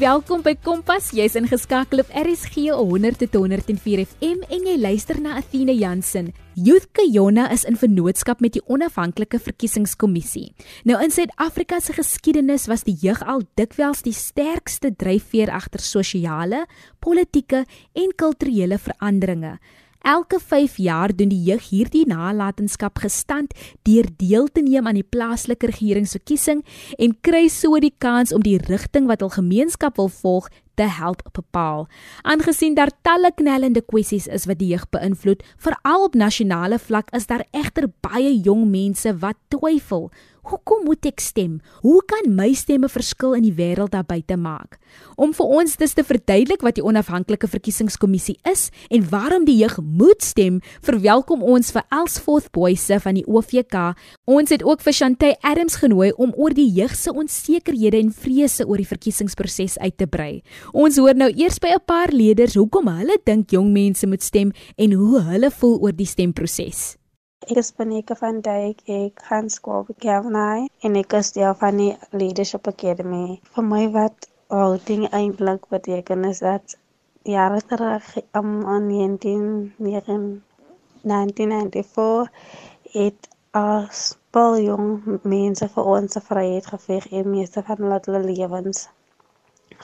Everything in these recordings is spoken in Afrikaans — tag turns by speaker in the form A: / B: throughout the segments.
A: welkom by Kompas. Jy's ingeskakel op RSG 100 tot 104 FM en jy luister na Athena Jansen. Youth Kayona is in vennootskap met die onafhanklike verkiesingskommissie. Nou in Suid-Afrika se geskiedenis was die jeug al dikwels die sterkste dryfveer agter sosiale, politieke en kulturele veranderinge. Elke 5 jaar doen die jeug hierdie nalatenskap gestand deur deel te neem aan die plaaslike regeringsverkiesing en kry so die kans om die rigting wat hul gemeenskap wil volg te help bepaal. Aangesien daar talle knellende kwessies is wat die jeug beïnvloed, veral op nasionale vlak, is daar egter baie jong mense wat twyfel Hoekom moet ek stem? Hoe kan my stemme verskil in die wêreld daar buite maak? Om vir ons dis te verduidelik wat die onafhanklike verkiesingskommissie is en waarom die jeug moet stem, verwelkom ons vir Elsforth Boyse van die OVK. Ons het ook vir Chantay Adams genooi om oor die jeug se onsekerhede en vrese oor die verkiesingsproses uit te brei. Ons hoor nou eers by 'n paar leerders hoekom hulle dink jong mense moet stem en hoe hulle voel oor die stemproses.
B: Ek is Panika van Dijk, ek gaan skool by Kelvin en ek is deel van die Leadership Academy. Vir my wat ding eintlik beteken is dat jare terug um, in 1994 het as baie jong mense vir ons vryheid geveg en meeste van hulle lewens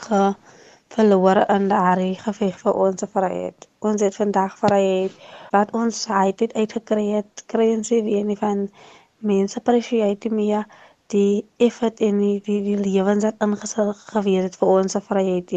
B: ge verloor in daardie geveg vir ons vryheid. Ons het vandag vryheid wat ons het uitgekry het, kry ons weer nie van mense appreciate meer die effort en die die, die lewens wat ingesit gewees het vir ons vryheid.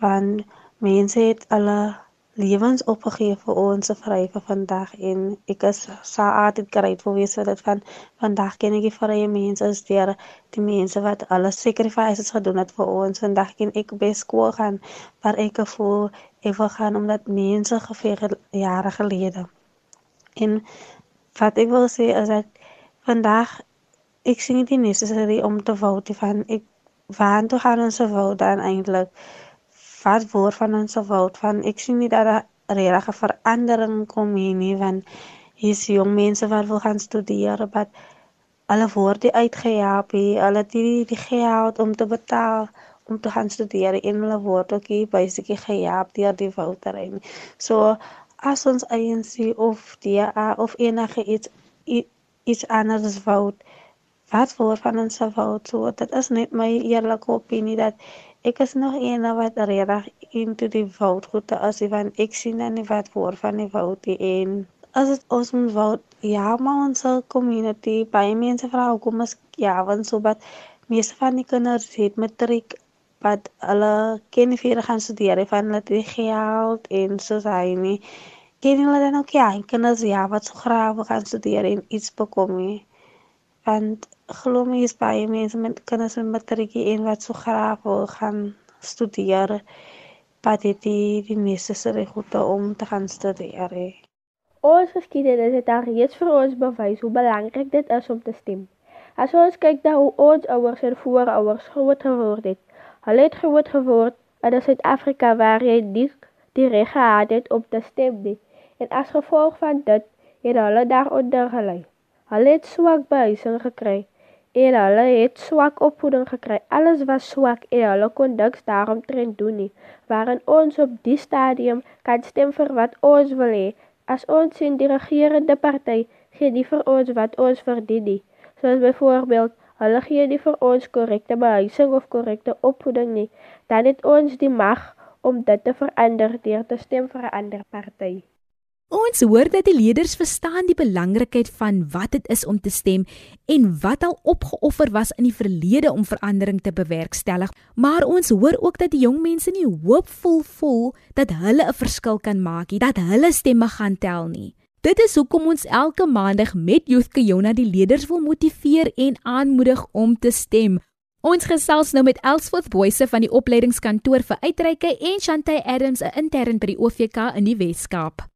B: Want mense het alle lewens opgegee vir ons vryheid vir vandag en ek is sal altyd grateful wees vir dit van vandag ken ek die vrye mense is deur die mense wat alle sacrifices gedoen het vir ons. Vandag ken ek by skool gaan waar ek voel ek wil gaan omdat mense geveg het jare gelede. En wat ek wil sê is dat vandag ek sien dit nie necessary om te vote van ek waar toe gaan ons vote dan eintlik wat word van ons wêreld van ek sien nie dat 'n regte verandering kom hier nie want hier's jong mense wat wil gaan studeer wat alle word die uitgehelp hier hulle die die geld om te betaal om te gaan studeer en hulle word ook hier basically gehelp deur die vouterin so as ons ANC of die of enige iets iets anders vote wat word van ons vote so dit is net my eerlike opinie dat. Ek is nog een wat reg into die woudgoede as want ek sien dan nie wat voor van die woud en as dit ons moet woud ja maar ons community baie mense vra hoekom is ja want so wat meeste van die kinders het matriek wat hulle ken vir gaan studeer van hulle het geld en so sy nie. Ken hulle dan ook ja kinders ja wat so graag gaan studeer en iets bekom nie want glo my is baie mense met kinders met matriekie en wat so graag wil gaan studeer wat het die die necessary goede om te gaan studeer. He.
C: Ons geskiedenis het daar reeds vir ons bewys hoe belangrik dit is om te stem. As ons kyk na hoe ons ouers en voorouers groot geword het, hulle het groot geword in Suid-Afrika waar jy nie die reg gehad het om te stem nie. En as gevolg van dit het hulle daaronder gelei. Hulle het swak behuising gekry en hulle het swak opvoeding gekry. Alles was swak en hulle kon niks daaromtrent doen nie. Waarin ons op die stadium kan stem vir wat ons wil hê. As ons sien die regerende party gee nie vir ons wat ons verdien nie. Soos byvoorbeeld, hulle gee nie vir ons korrekte behuising of korrekte opvoeding nie. Dan het ons die mag om dit te verander deur te stem vir 'n ander party.
A: Ons hoor dat die leerders verstaan die belangrikheid van wat dit is om te stem en wat al opgeoffer was in die verlede om verandering te bewerkstellig, maar ons hoor ook dat die jong mense nie hoopvol voel dat hulle 'n verskil kan maak nie, dat hulle stemme gaan tel nie. Dit is hoekom ons elke maandag met Youth Kayona die leerders wil motiveer en aanmoedig om te stem. Ons gesels nou met Elsforth Boyse van die opleidingskantoor vir uitreike en Chantay Adams, 'n intern by die OVK in die Wes-Kaap.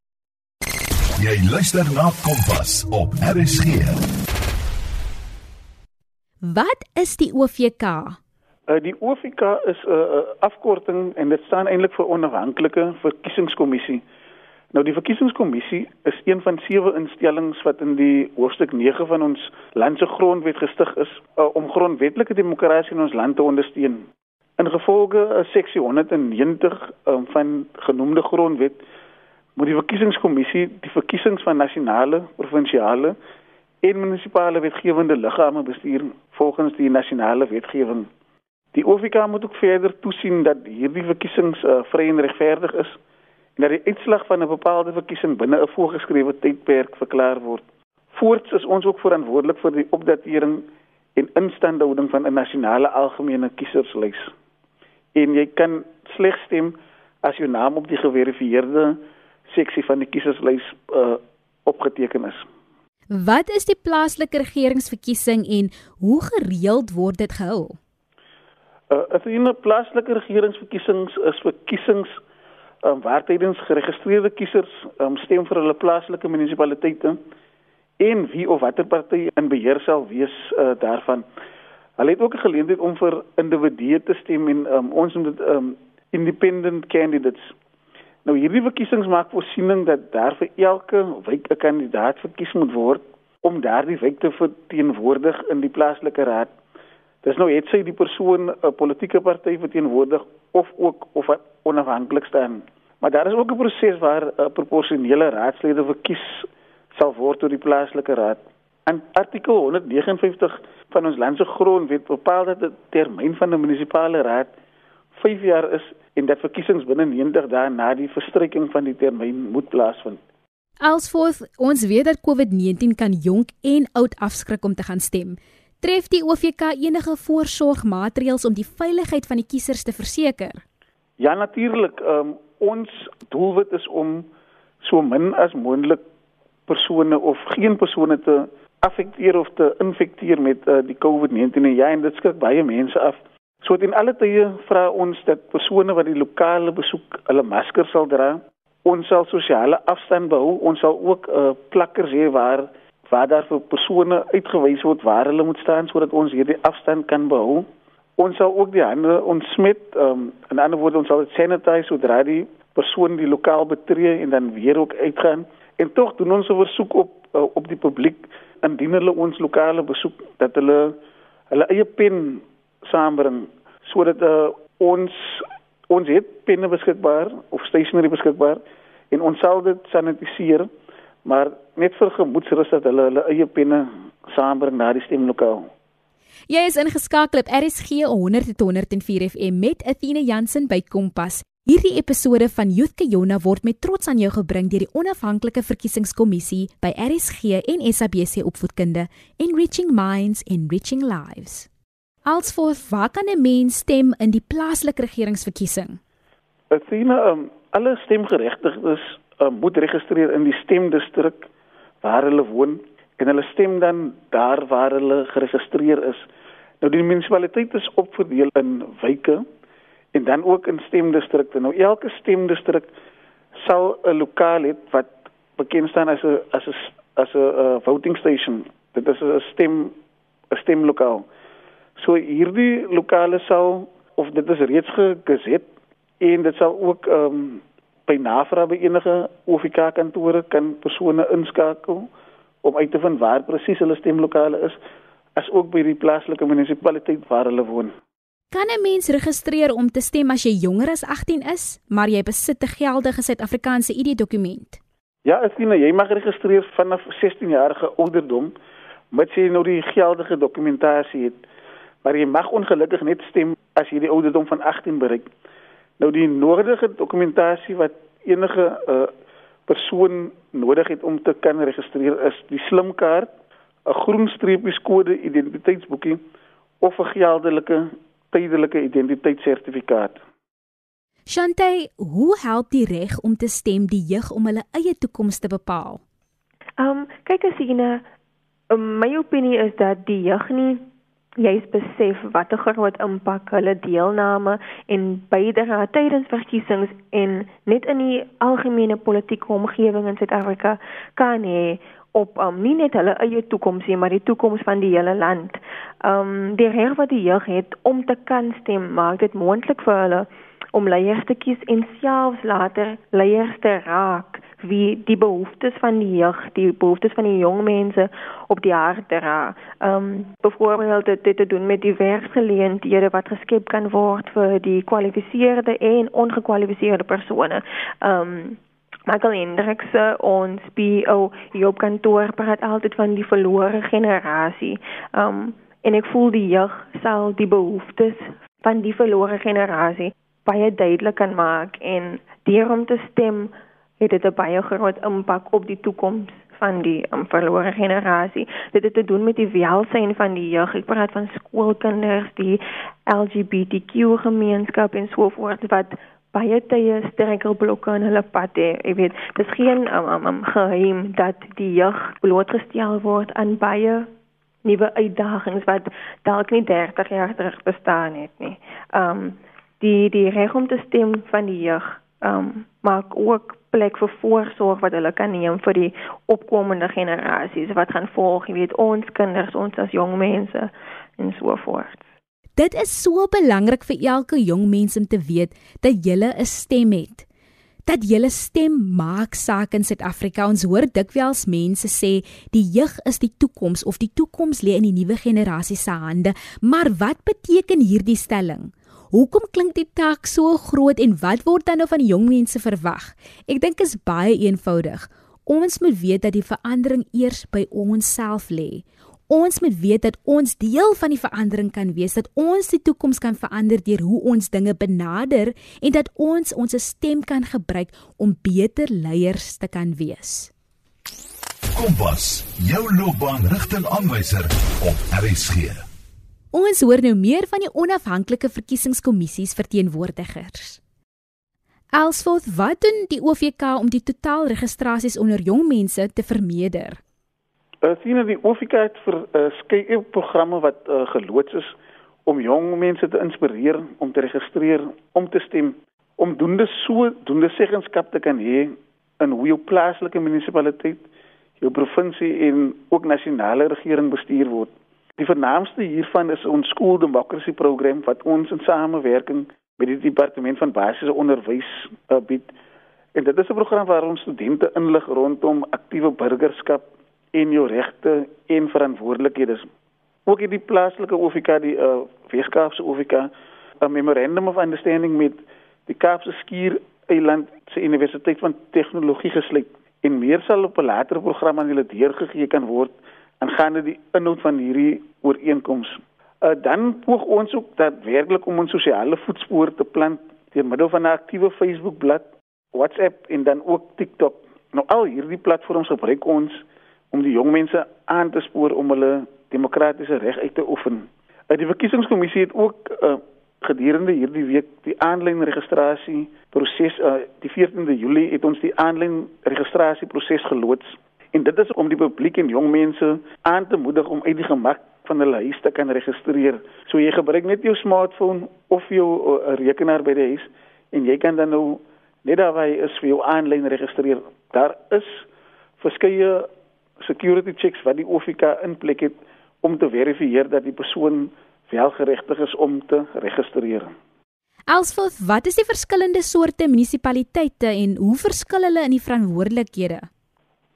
D: Jy luister na Kompas op RSG.
A: Wat is die OVK?
E: Uh, die OVK is 'n uh, afkorting en dit staan eintlik vir Onafhanklike Verkiesingskommissie. Nou die verkiesingskommissie is een van sewe instellings wat in die hoofstuk 9 van ons land se grondwet gestig is uh, om grondwetlike demokrasie in ons land te ondersteun. In gevolge uh, seksie 190 um, van genoemde grondwet moet die verkiesingskommissie die verkiesings van nasionale, provinsiale en munisipale wetgewende liggame bestuur volgens die nasionale wetgewing. Die OFK moet ook verder toesien dat hierdie verkiesings uh, vry en regverdig is en dat die uitslag van 'n bepaalde verkiesing binne 'n voorgeskrewe tydperk verklaar word. Voorts is ons ook verantwoordelik vir die opdatering en instandhouding van 'n nasionale algemene kieserslys. En jy kan slegs stem as jou naam op die geverifieerde seksie van die kieserslys uh, opgeteken is.
A: Wat is die plaaslike regeringsverkiesing en hoe gereeld word dit gehou?
E: Uh, 'n plaaslike regeringsverkiesings is verkiesings um, waar tydens geregistreerde kiesers um, stem vir hulle plaaslike munisipaliteite en wie of watter party in beheer sal wees uh, daarvan. Hulle het ook 'n geleentheid om vir individue te stem en um, ons noem dit um, independent candidates. Nou hierdie verkiesings maak voorsiening dat daar vir elke wijk 'n kandidaat verkies moet word om daardie wijk te verteenwoordig in die plaaslike raad. Dis nou het sy die persoon 'n politieke party verteenwoordig of ook of onafhanklik staan. Maar daar is ook 'n proses waar 'n proporsionele raadslede verkies sal word deur die plaaslike raad. In artikel 159 van ons land se grondwet bepaal dat die termyn van 'n munisipale raad 5 jaar is en dat verkiesings binne 90 dae na die verstryking van die termyn moet plaasvind.
A: Alsvoors, ons weet dat COVID-19 kan jonk en oud afskrik om te gaan stem. Tref die OVK enige voorsorgmaatreëls om die veiligheid van die kiesers te verseker?
E: Ja, natuurlik. Um, ons doelwit is om so min as moontlik persone of geen persone te affekteer of te infekteer met uh, die COVID-19 en ja, en dit skrik baie mense af. So in alle tye vra ons dat persone wat die lokale besoek hulle masker sal dra. Ons sal sosiale afstand behou. Ons sal ook 'n uh, plakkers hê waar waar daar vir persone uitgewys word waar hulle moet staan sodat ons hierdie afstand kan behou. Ons sal ook die hande ontsmet. Um, in ander woorde ons sal dit sanitize sodra die persoon die lokaal betree en dan weer ook uitgaan. En tog doen ons 'n versoek op uh, op die publiek indien hulle ons lokale besoek dat hulle hulle eie pen saambring sodat uh, ons ons het penne beskikbaar of stationery beskikbaar en ons sal dit sanitiseer maar net vir gemoedsrus dat hulle hulle eie penne saambring na die stemlokaal.
A: Jy is ingeskakel op RSG 100.104 FM met Athena Jansen by Kompas. Hierdie episode van Youth Kayona word met trots aan jou gebring deur die onafhanklike verkiesingskommissie by RSG en SABC Opvoedkunde, Enriching Minds, Enriching Lives. Alsvoors, waar kan 'n mens stem in die plaaslike regeringsverkiesing?
E: Athena, um, alle stemgeregtigdes um, moet registreer in die stemdistrik waar hulle woon en hulle stem dan daar waar hulle geregistreer is. Nou die munisipaliteit is opverdeel in wyke en dan ook in stemdistrikte. Nou elke stemdistrik sal 'n lokaal hê wat bekend staan as 'n as 'n as 'n uh, voting station. Dit is 'n stem 'n stemlokaal. So hierdie lokale sal of dit is reeds gegeset en dit sal ook ehm um, by navraag by enige OFK kantore kan persone inskakel om uit te vind waar presies hulle stemlokale is as ook by die plaaslike munisipaliteit waar hulle woon.
A: Kan 'n mens registreer om te stem as jy jonger as 18 is, maar jy besit 'n geldige Suid-Afrikaanse ID-dokument?
E: Ja, Estina, jy mag registreer vanaf 16 jarige ouderdom, mits jy nou die geldige dokumentasie het maar jy mag ongelukkig net stem as jy die ouderdom van 18 bereik. Nou die nodige dokumentasie wat enige uh, persoon nodig het om te kan registreer is die slimkaart, 'n groen streepieskode identiteitsboekie of 'n geldelike tydelike identiteitssertifikaat.
A: Shantay, hoe help die reg om te stem die jeug om hulle eie toekoms te bepaal?
C: Ehm, um, kyk as jy 'n my opinie is dat die jeug nie jy besef wat 'n groot impak hulle deelname en bydra tydens verkiesings en net in die algemene politieke omgewing in Suid-Afrika kan hê op um, nie net hulle eie toekoms nie, maar die toekoms van die hele land. Um die reg wat die jeug het om te kan stem, maak dit moontlik vir hulle
F: om leiers te kies en selfs later leiers te raak wie die behoeftes van die jeug, die behoeftes van die jong mense op die hart dra. Ehm um, byvoorbeeld dit, dit te doen met die werksgeleenthede wat geskep kan word vir die gekwalifiseerde en ongekwalifiseerde persone. Ehm um, Michael Hendricks ons BO hier op kantoor praat altyd van die verlore generasie. Ehm um, en ek voel die jeug sal die behoeftes van die verlore generasie baie duidelik kan maak en deur om te stem het dit 'n baie groot impak op die toekoms van die um, verlore generasie. Dit het te doen met die welstand van die jeug. Ek praat van skoolkinders, die LGBTQ gemeenskap en so voort wat baie tye struikelblokke in hulle pad het. Ek weet, dit is geen um, um, um, geheim dat die jeug blootgestel word aan baie nuwe uitdagings wat dalk nie 30 jaar terug bestaan het nie. Um die die reg om te stem van die jeug um maak ook plek vir voorsorg wat hulle kan neem vir die opkomende generasies wat gaan volg, jy weet ons kinders, ons as jong mense en so voort.
A: Dit is so belangrik vir elke jong mens om te weet dat jy 'n stem het. Dat jy 'n stem maak saak in Suid-Afrika. Ons hoor dikwels mense sê die jeug is die toekoms of die toekoms lê in die nuwe generasie se hande. Maar wat beteken hierdie stelling? Hoekom klink die taak so groot en wat word dan nou van die jong mense verwag? Ek dink is baie eenvoudig. Ons moet weet dat die verandering eers by ons self lê. Ons moet weet dat ons deel van die verandering kan wees, dat ons die toekoms kan verander deur hoe ons dinge benader en dat ons ons stem kan gebruik om beter leiers te kan wees.
D: Kompas, jou loopbaanrigtingaanwyser op RSG.
A: Ons hoor nou meer van die onafhanklike verkiesingskommissies verteenwoordigers. Elsforth, wat doen die OVK om die totaal registrasies onder jong mense te vermeerder?
E: Uh, sien die OVK het vir 'n uh, programme wat uh, geloods is om jong mense te inspireer om te registreer, om te stem, om doende so doende seggenskap te kan hê in hoe jou plaaslike munisipaliteit, jou provinsie en ook nasionale regering bestuur word. Die vernaamste hiervan is ons School Democracy program wat ons in samewerking met die departement van basiese onderwys uh, bied. En dit is 'n program waar ons studente inlig rondom aktiewe burgerskap en jou regte en verantwoordelikhede. Ook in die plaaslike OFK die uh, Weskaapse OFK 'n memorandum of understanding met die Kaapse Skuur Eiland se Universiteit van Tegnologie gesluit en meer sal op 'n later program aan hulle deurgegee kan word aangaande die inhoud van hierdie ooreenkoms. Uh, dan poog ons ook dat werklik om ons sosiale voetspore te plant deur middel van 'n aktiewe Facebook-blad, WhatsApp en dan ook TikTok. Nou al hierdie platforms gebruik ons om die jong mense aan te spoor om hulle demokratiese reg uit te oefen. Uh, die verkiesingskommissie het ook uh, gedurende hierdie week die aanlyn registrasie proses uh, die 14de Julie het ons die aanlyn registrasieproses geloods En dit is om die publiek en jong mense aan te moedig om uit die gemak van hulle huis te kan registreer. So jy gebruik net jou smartphone of jou uh, rekenaar by die huis en jy kan dan nou net daar waar jy is vir jou aanlyn registreer. Daar is verskeie security checks wat die OFK in plek het om te verifieer dat die persoon wel geregtig is om te registreer.
A: Elsforth, wat is die verskillende soorte munisipaliteite en hoe verskil hulle in die verantwoordelikhede?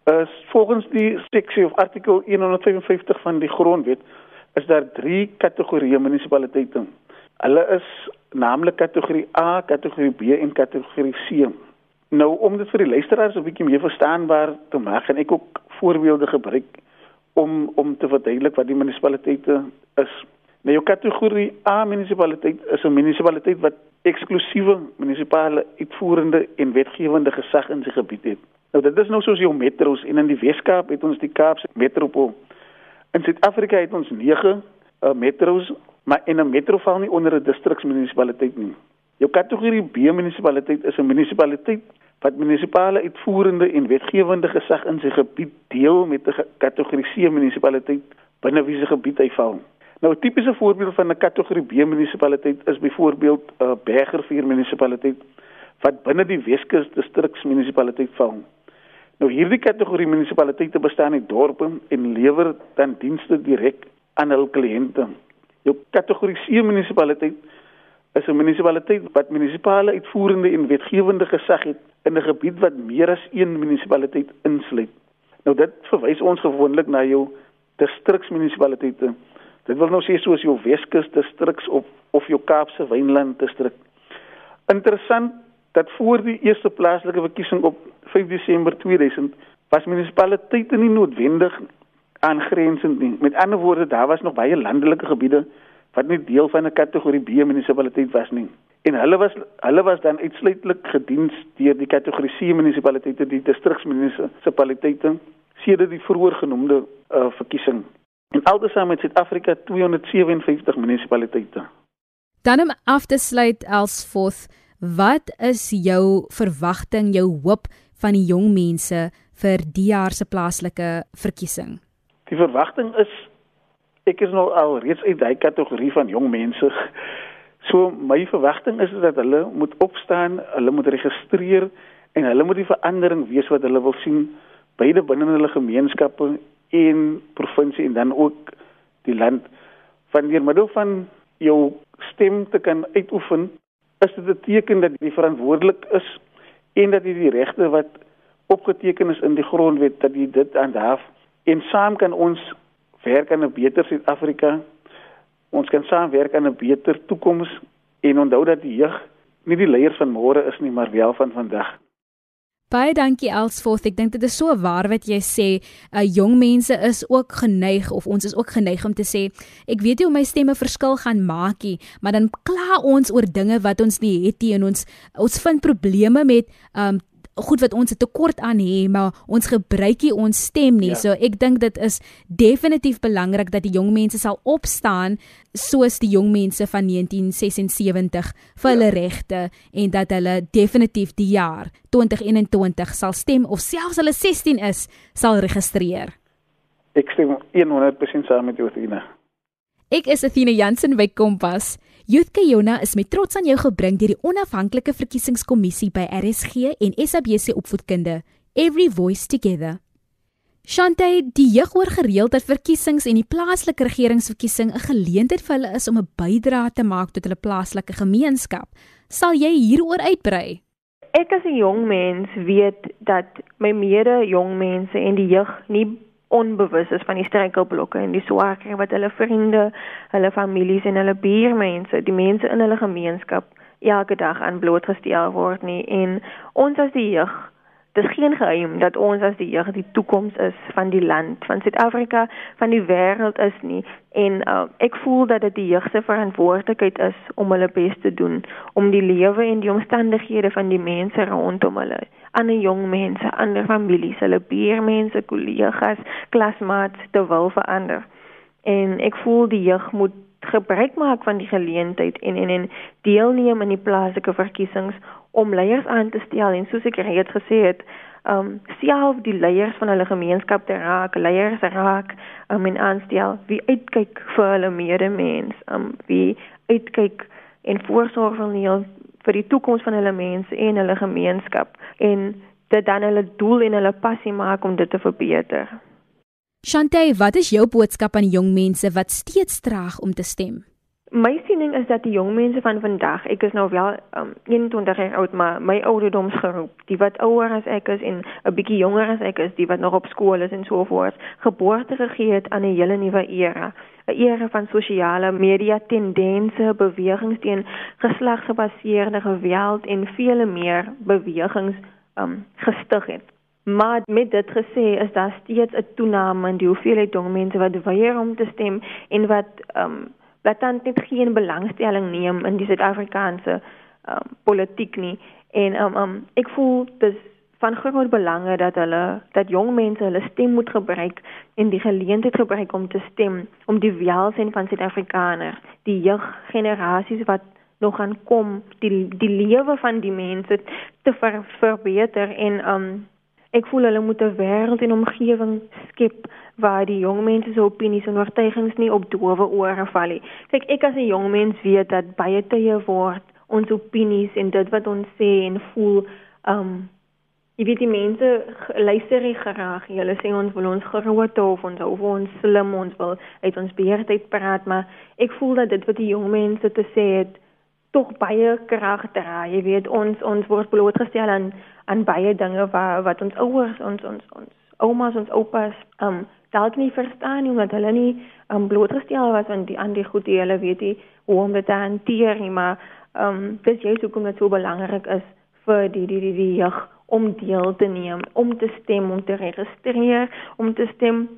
E: Is volgens die seksie of artikel 155 van die grondwet is daar drie kategorieë munisipaliteite. Hulle is naamlik kategorie A, kategorie B en kategorie C. Nou om dit vir die luisteraars 'n bietjie meer verstaanbaar te maak, en ek ook voorbeelde gebruik om om te verduidelik wat die munisipaliteite is. Nou jou kategorie A munisipaliteit is 'n munisipaliteit wat eksklusiewe munisipale uitvoerende en wetgewende gesag in sy gebied het. Nou dit is nou soos jou metros en in die Weskaap het ons die Kaapse metropool. In Suid-Afrika het ons 9 uh, metros, maar in 'n metro val nie onder 'n distriksmunisipaliteit nie. Jou kategorie B munisipaliteit is 'n munisipaliteit wat munisipale uitvoerende en wetgewende gesag in sy gebied deel met 'n kategorie C munisipaliteit binne wie se gebied hy val. Nou 'n tipiese voorbeeld van 'n kategorie B munisipaliteit is byvoorbeeld 'n uh, Bergervuur munisipaliteit wat binne die Weskus distriksmunisipaliteit val. Nou hierdie kategorie munisipaliteite bestaan uit dorpe en lewer dan dienste direk aan hul kliënte. Jou kategorie C munisipaliteit is 'n munisipaliteit wat munisipale uitvoerende en wetgewende gesag het in 'n gebied wat meer as een munisipaliteit insluit. Nou dit verwys ons gewoonlik na jou distriksmunisipaliteite. Dit wil nou sê soos jou Weskus distriks of of jou Kaapse Wynland distrik. Interessant dat voor die eerste plaaslike verkiesing op 5 Desember 2000 was munisipaliteite nie noodwendig aangrensend nie. Met ander woorde, daar was nog baie landelike gebiede wat nie deel van 'n kategorie B munisipaliteit was nie. En hulle was hulle was dan uitsluitlik gediens deur die kategorie C munisipaliteite, die distriksmunisipaliteite, sedert die vroeër genoemde uh, verkiesing. En altesaam het Suid-Afrika 257 munisipaliteite.
A: Dan om af te sluit Elsforth, wat is jou verwagting, jou hoop van die jong mense vir die jaar se plaaslike verkiesing?
E: Die verwagting is ek is nou al reeds uit daai kategorie van jong mense. So my verwagting is dat hulle moet opstaan, hulle moet registreer en hulle moet die verandering wees wat hulle wil sien beide binne hulle gemeenskappe en provinsie en dan ook die land van deur middel van jou stem te kan uitoefen is dit 'n teken dat jy verantwoordelik is en dat jy die regte wat opgeteken is in die grondwet dat jy dit aanhaf en saam kan ons werk aan 'n beter Suid-Afrika. Ons kan saamwerk aan 'n beter toekoms en onthou dat die jeug nie die leiers van môre is nie, maar wel van vandag.
A: Baie dankie Elsforth. Ek dink dit is so waar wat jy sê. Uh jong mense is ook geneig of ons is ook geneig om te sê, ek weet nie hoe my stemme verskil gaan maak nie, maar dan kla ons oor dinge wat ons nie het nie en ons ons vind probleme met um goed wat ons 'n tekort aan het, maar ons gebruik nie ons stem nie. Ja. So ek dink dit is definitief belangrik dat die jong mense sal opstaan soos die jong mense van 1976 vir hulle ja. regte en dat hulle definitief die jaar 2021 sal stem of selfs hulle 16 is, sal registreer.
E: Ek stem 100% saam met jou, Tina.
A: Ek is Athena Jansen by Kompas. Youth Kayona is met trots aan jou gebring deur die onafhanklike verkiesingskommissie by RSG en SABC opvoedkunde. Every voice together. Shante, die jeug hoor gereeld dat verkiesings en die plaaslike regeringsverkiesing 'n geleentheid vir hulle is om 'n bydrae te maak tot hulle plaaslike gemeenskap. Sal jy hieroor uitbrei?
F: Ek as 'n jong mens weet dat my mede jong mense en die jeug nie onbewus is van die struikelblokke en die swaarkry wat hulle vriende, hulle families en hulle buurmense, die mense in hulle gemeenskap elke dag aan blootgestel word nie. En ons as die jeug Dit is geen geheim dat ons as die jeug die toekoms is van die land, van Suid-Afrika, van die wêreld is nie. En uh, ek voel dat dit die jeug se verantwoordelikheid is om hulle bes te doen om die lewe en die omstandighede van die mense rondom hulle ander jong mense, ander families, hulle buurmense, kollegas, klasmaats te wil verander. En ek voel die jeug moet gebruik maak van die geleentheid en en en deelneem in die plaaslike verkiesings om leiers aan te stel en soos ek reeds gesê het, um self die leiers van hulle gemeenskap te raak, leiers raak um, en aanstel wie uitkyk vir hulle medemens, um wie uitkyk en voorsorg vir hulle vir die toekoms van hulle mense en hulle gemeenskap en dit dan hulle doel en hulle passie maak om dit te verbeter.
A: Shante, wat is jou boodskap aan jong mense wat steeds traag om te stem?
F: My siening is dat die jong mense van vandag, ek is nou wel um, 21 jaar oud, maar my ouderdomsgroep, die wat ouer as ek is en 'n bietjie jonger as ek is, die wat nog op skool is en so voort, geboorte gegee het aan 'n hele nuwe era. 'n era van sosiale media tendense, bewegings teen geslagsgebaseerde geweld en vele meer bewegings um gestig het. Maar met dit gesê is daar steeds 'n toename in die hoeveelheid jong mense wat weier om te stem en wat um wat dan net geen belangstelling neem in die Suid-Afrikaanse um politiek nie. En um um ek voel dis van groot belang dat hulle dat jong mense hulle stem moet gebruik en die geleentheid gebruik om te stem om die welsyn van Suid-Afrikaners, die jeuggenerasies wat nog gaan kom, die die lewe van die mense te ver, verbeter en um ek voel hulle moet 'n wêreld en omgewing skep waar die jong mense se opinies en oortuigings nie op dowe ore val nie. Kyk, ek as 'n jong mens weet dat baie tye word ons opinies en dit wat ons sê en voel um Jy weet die mense luister nie graag. Hulle sê ons wil ons groot of ons of ons slim ons wil uit ons beheerheid praat, maar ek voel dat dit wat die jong mense te sê het tog baie dra. Jy weet ons ons word blootgestel aan aan baie dinge wat wat ons ouers ons ons ons oumas ons oupas um dalk nie verstaan nie omdat hulle nie um blootgestel was aan die aan die goeie hulle weet nie hoe om dit te hanteer nie maar um dis juist hoekom dit so belangrik is vir die die die, die jeug om deel te neem, om te stem, om te registreer, om te stem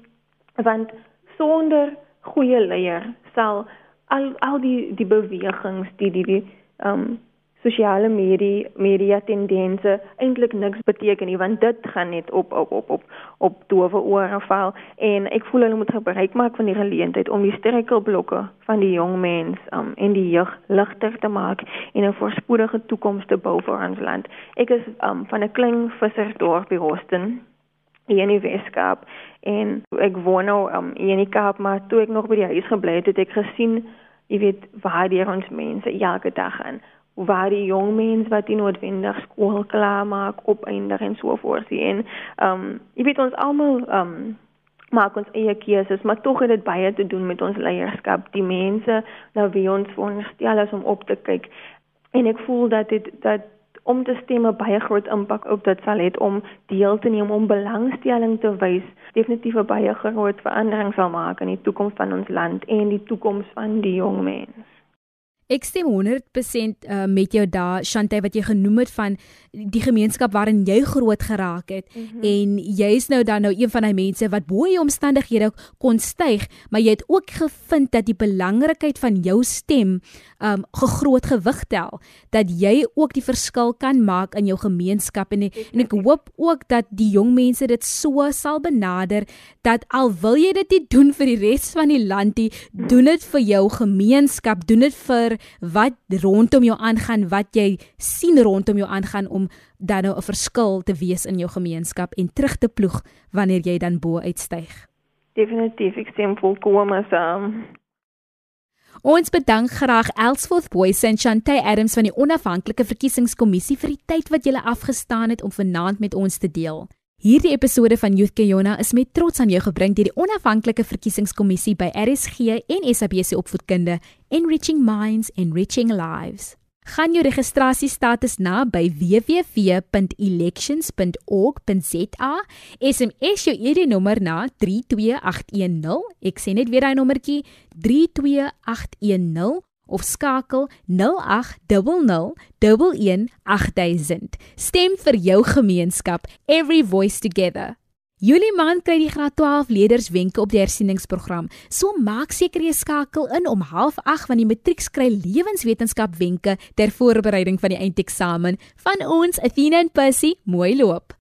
F: want sonder goeie leier sal al al die die bewegings die die die um sosiale media media tendense eintlik niks beteken nie want dit gaan net op op op op op dowe ore val en ek voel hulle moet gebruik maak van die geleentheid om die struikelblokke van die jong mens um, en die jeug ligter te maak en 'n voorspoedige toekoms te bou vir ons land. Ek is um, van 'n klein vissersdorp by Houston hier in die Weskaap en ek woon nou um, in die Kaap maar toe ek nog by die huis gebly het het ek gesien jy weet waar die ons mense elke dag gaan waar die jong mens wat nie noodwendig skool klaar maak opeindig en so voort sien. Ehm um, jy weet ons almal ehm um, maak ons eie keuses, maar tog het dit baie te doen met ons leierskap, die mense na wie ons veronderstel is om op te kyk. En ek voel dat dit dat om te stem 'n baie groot impak op dit sal hê om deel te neem om belangstelling te wys definitief 'n baie groot verandering sal maak in die toekoms van ons land en die toekoms van die jong mens.
A: Ek stem 100% uh, met jou daar Shantay wat jy genoem het van die gemeenskap waarin jy groot geraak het. Mm -hmm. en jy is nou dan nou een van daai mense wat bo die omstandighede kon styg, maar jy het ook gevind dat die belangrikheid van jou stem um gegroot gewig tel dat jy ook die verskil kan maak in jou gemeenskap. En en ek hoop ook dat die jong mense dit so sal benader dat al wil jy dit nie doen vir die res van die land nie, doen dit vir jou gemeenskap, doen dit vir wat rondom jou aangaan, wat jy sien rondom jou aangaan om dan nou 'n verskil te wees in jou gemeenskap en terug te ploeg wanneer jy dan bo uitstyg.
F: Definitief, ek stem volkome saam.
A: Ons bedank graag Elsworth Boys en Chantay Adams van die Onafhanklike Verkiesingskommissie vir die tyd wat julle afgestaan het om vanaand met ons te deel. Hierdie episode van Youth Kayona is met trots aan jou gebring deur die Onafhanklike Verkiesingskommissie by RSG en SABC Opvoedkunde, Enriching Minds, Enriching Lives. Gaan jou registrasiestatus na by www.elections.org.za. SMS jou ID-nommer na 32810. Ek sê net weer daai nommertjie 32810 of skakel 0800118000. Stem vir jou gemeenskap. Every voice together. Julie maand kry die graad 12 leerders wenke op die hersieningsprogram. So maak seker jy skakel in om 08:30 van die matriek kry lewenswetenskap wenke ter voorbereiding van die eindeksamen van ons Athena en Percy. Mooi loop.